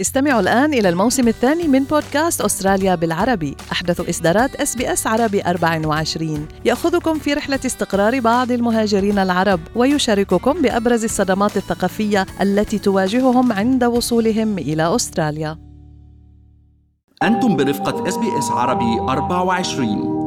استمعوا الآن إلى الموسم الثاني من بودكاست أستراليا بالعربي. أحدث إصدارات SBS عربي 24 يأخذكم في رحلة استقرار بعض المهاجرين العرب ويشارككم بأبرز الصدمات الثقافية التي تواجههم عند وصولهم إلى أستراليا. أنتم برفقة SBS عربي 24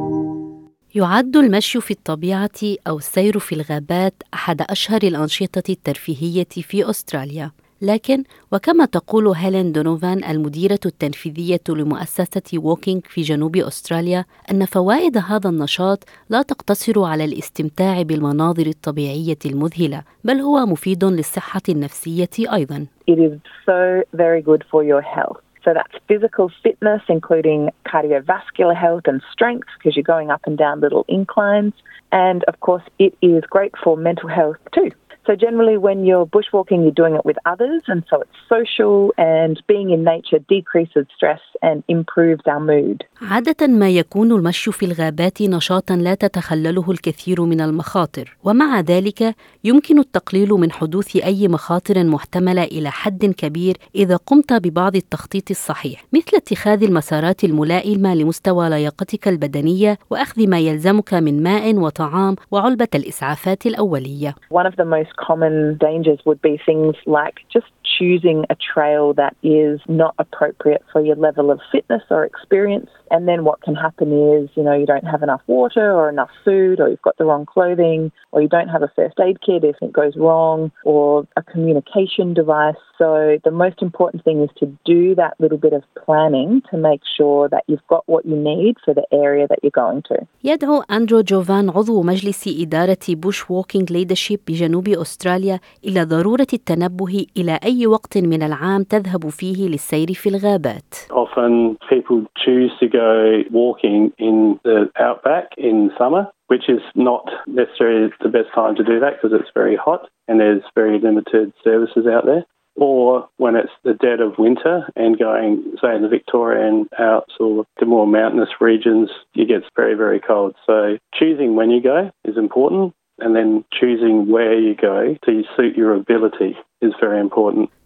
يعد المشي في الطبيعة أو السير في الغابات أحد أشهر الأنشطة الترفيهية في أستراليا. لكن وكما تقول هيلين دونوفان المديرة التنفيذية لمؤسسة Walking في جنوب أستراليا أن فوائد هذا النشاط لا تقتصر على الاستمتاع بالمناظر الطبيعية المذهلة بل هو مفيد للصحة النفسية أيضا It is so very good for your health. So that's physical fitness, including cardiovascular health and strength, because you're going up and down little inclines. And of course, it is great for mental health too. So generally, when you're bushwalking, you're doing it with others, and so it's social. And being in nature decreases stress and improves our mood. عادة ما يكون المشي في الغابات نشاطا لا تتخلله الكثير من المخاطر، ومع ذلك يمكن التقليل من حدوث أي مخاطر محتملة إلى حد كبير إذا قمت ببعض التخطيط الصحيح، مثل اتخاذ المسارات الملائمة لمستوى لياقتك البدنية وأخذ ما يلزمك من ماء وطعام وعلبة الإسعافات الأولية. One of the most common dangers would be things like just choosing a trail that is not appropriate for your level of fitness or experience. And then what can happen is, you know, you don't have enough water or enough food, or you've got the wrong clothing, or you don't have a first aid kit if it goes wrong, or a communication device. So the most important thing is to do that little bit of planning to make sure that you've got what you need for the area that you're going to. يدعو أندرو جوفان عضو مجلس إدارة بوش ووكينج ليدرشيب بجنوب أستراليا إلى ضرورة التنبه إلى أي وقت من العام تذهب فيه للسير في الغابات. Often people choose to go walking in the outback in summer, which is not necessarily the best time to do that because it's very hot and there's very limited services out there. Or when it's the dead of winter and going, say, in the Victorian Alps or the more mountainous regions, it gets very, very cold. So choosing when you go is important and then choosing where you go to suit your ability is very important.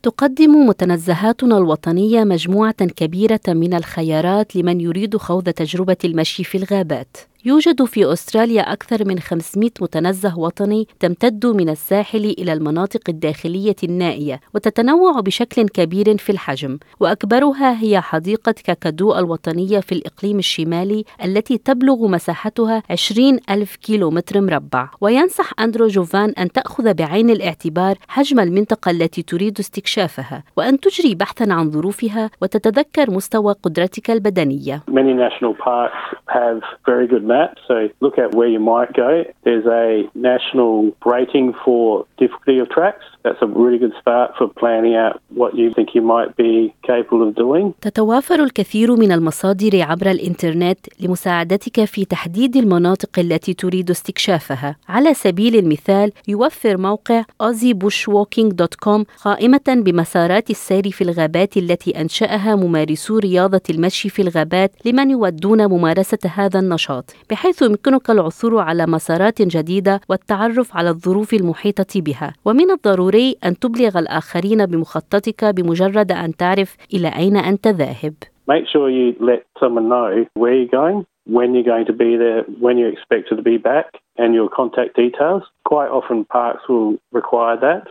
تقدم متنزهاتنا الوطنية مجموعة كبيرة من الخيارات لمن يريد خوض تجربة المشي في الغابات. يوجد في أستراليا أكثر من 500 متنزه وطني تمتد من الساحل إلى المناطق الداخلية النائية وتتنوع بشكل كبير في الحجم وأكبرها هي حديقة كاكادو الوطنية في الإقليم الشمالي التي تبلغ مساحتها 20 ألف كيلو متر مربع. وينصح أندرو جوفان أن تأخذ بعين الاعتبار حجم المنطقة التي تريد استكشافها وأن تجري بحثا عن ظروفها وتتذكر مستوى قدرتك البدنية. Many national parks have very good maps, so look at where you might go. There's a national rating for difficulty of tracks. That's a really good start for planning out what you think you might be capable of doing. تتوافر الكثير من المصادر عبر الإنترنت لمساعدتك في تحديد المناطق التي تريد استكشافها. على سبيل المثال يوفر موقع aussiebushwalking.com قائمة بمسارات السير في الغابات التي أنشأها ممارسو رياضة المشي في الغابات لمن يودون ممارسة هذا النشاط، بحيث يمكنك العثور على مسارات جديدة والتعرف على الظروف المحيطة بها، ومن الضروري أن تبلغ الآخرين بمخططك بمجرد أن تعرف إلى أين أنت ذاهب. Make sure you let someone know where you're going, when you're going to be there, when you're expected to be back, and your contact details. Quite often, parks will require that.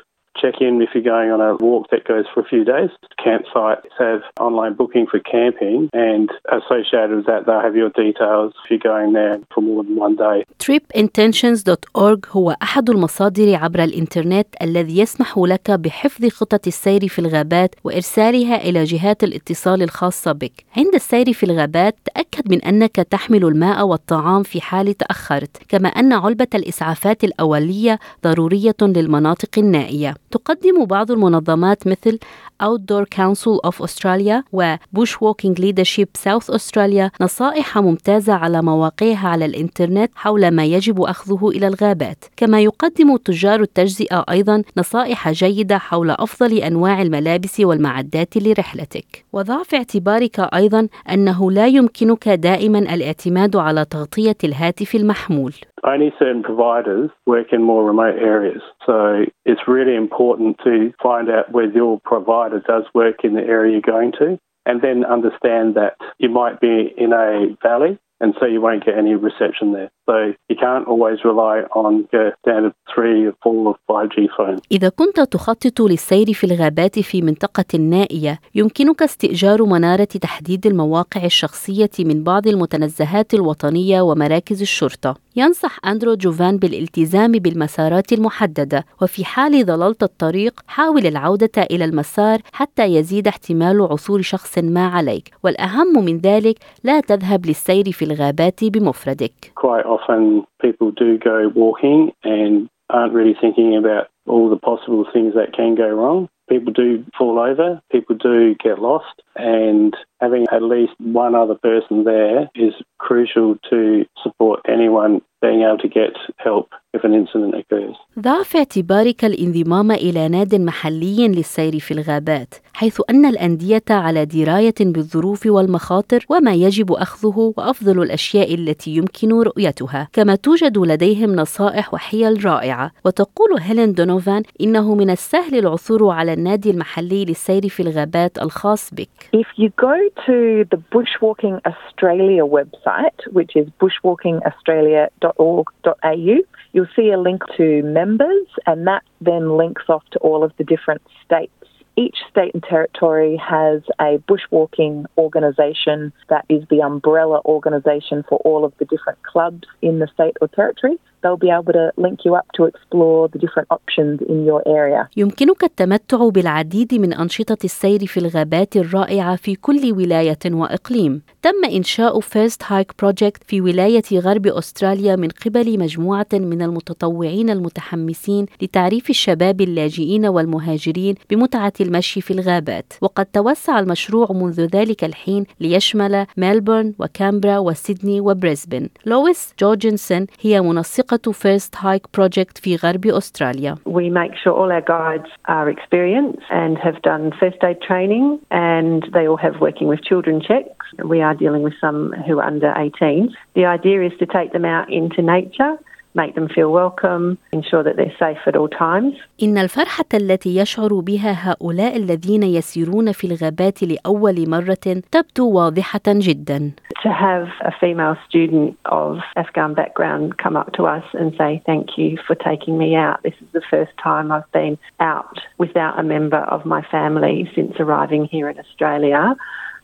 Check in if you're going on a walk that goes for a few days. Campsites have online booking for camping, and associated with that, they'll have your details if you're going there for more than one day. tripintentions.org هو أحد المصادر عبر الإنترنت الذي يسمح لك بحفظ خطط السير في الغابات وإرسالها إلى جهات الاتصال الخاصة بك. عند السير في الغابات تأكد من أنك تحمل الماء والطعام في حال تأخرت، كما أن علبة الإسعافات الأولية ضرورية للمناطق النائية. تقدم بعض المنظمات مثل Outdoor Council of Australia و Bushwalking Leadership South Australia نصائح ممتازة على مواقعها على الإنترنت حول ما يجب أخذه إلى الغابات. كما يقدم تجار التجزئة أيضا نصائح جيدة حول أفضل أنواع الملابس والمعدات لرحلتك. وضع في اعتبارك أيضا أنه لا يمكنك دائما الاعتماد على تغطية الهاتف المحمول. Only certain providers work in more remote areas. So it's really important to find out where your provider does work in the area you're going to and then understand that you might be in a valley and so you won't get any reception there. So you can't always rely on your standard 3 or 4 or 5G phone. إذا كنت تخطط للسير في الغابات في منطقة نائية، يمكنك استئجار منارة تحديد المواقع الشخصية من بعض المتنزهات الوطنية ومراكز الشرطة. ينصح أندرو جوفان بالالتزام بالمسارات المحددة، وفي حال ضللت الطريق، حاول العودة إلى المسار حتى يزيد احتمال عثور شخص ما عليك، والأهم من ذلك لا تذهب للسير في الغابات بمفردك. Quite often people do go walking and aren't really thinking about all the possible things that can go wrong. People do fall over, people do get lost, and having at least one other person there is crucial to support anyone being able to get help if an incident occurs. ضع في اعتبارك الانضمام إلى ناد محلي للسير في الغابات، حيث أن الأندية على دراية بالظروف والمخاطر وما يجب أخذه وأفضل الأشياء التي يمكن رؤيتها، كما توجد لديهم نصائح وحيل رائعة، وتقول هيلين دونوفان إنه من السهل العثور على النادي المحلي للسير في الغابات الخاص بك. If you go to the Bushwalking Australia website, which is bushwalkingaustralia.org.au, you'll see a link to members, and that then links off to all of the different states. Each state and territory has a bushwalking organisation that is the umbrella organisation for all of the different clubs in the state or territory. They'll be able to link you up to explore the different options in your area. يمكنك التمتع بالعديد من أنشطة السير في الغابات الرائعة في كل ولاية وإقليم. تم إنشاء First Hike Project في ولاية غرب أستراليا من قبل مجموعة من المتطوعين المتحمسين لتعريف الشباب اللاجئين والمهاجرين بمتعة المشي في الغابات. وقد توسع المشروع منذ ذلك الحين ليشمل ميلبورن وكامبرا وسيدني وبريسبن. لويس جورجنسون هي منسقة فيرست هايك بروجكت في غرب أستراليا. We make sure all our guides are experienced and have done first aid training and they all have working with children checks. We are dealing with some who are under 18. The idea is to take them out into nature, make them feel welcome, ensure that they're safe at all times. إن الفرحة التي يشعر بها هؤلاء الذين يسيرون في الغابات لأول مرة تبدو واضحة جدا. To have a female student of Afghan background come up to us and say, Thank you for taking me out. This is the first time I've been out without a member of my family since arriving here in Australia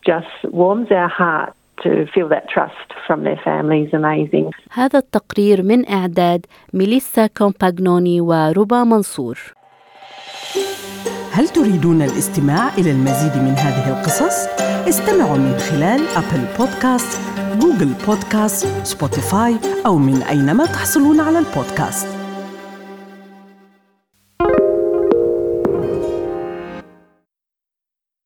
just warms our heart to feel that trust from their families amazing. هذا التقرير من إعداد ميليسا كومباغنوني وربا منصور هل تريدون الاستماع إلى المزيد من هذه القصص؟ استمعوا من خلال أبل بودكاست، جوجل بودكاست، سبوتيفاي أو من أينما تحصلون على البودكاست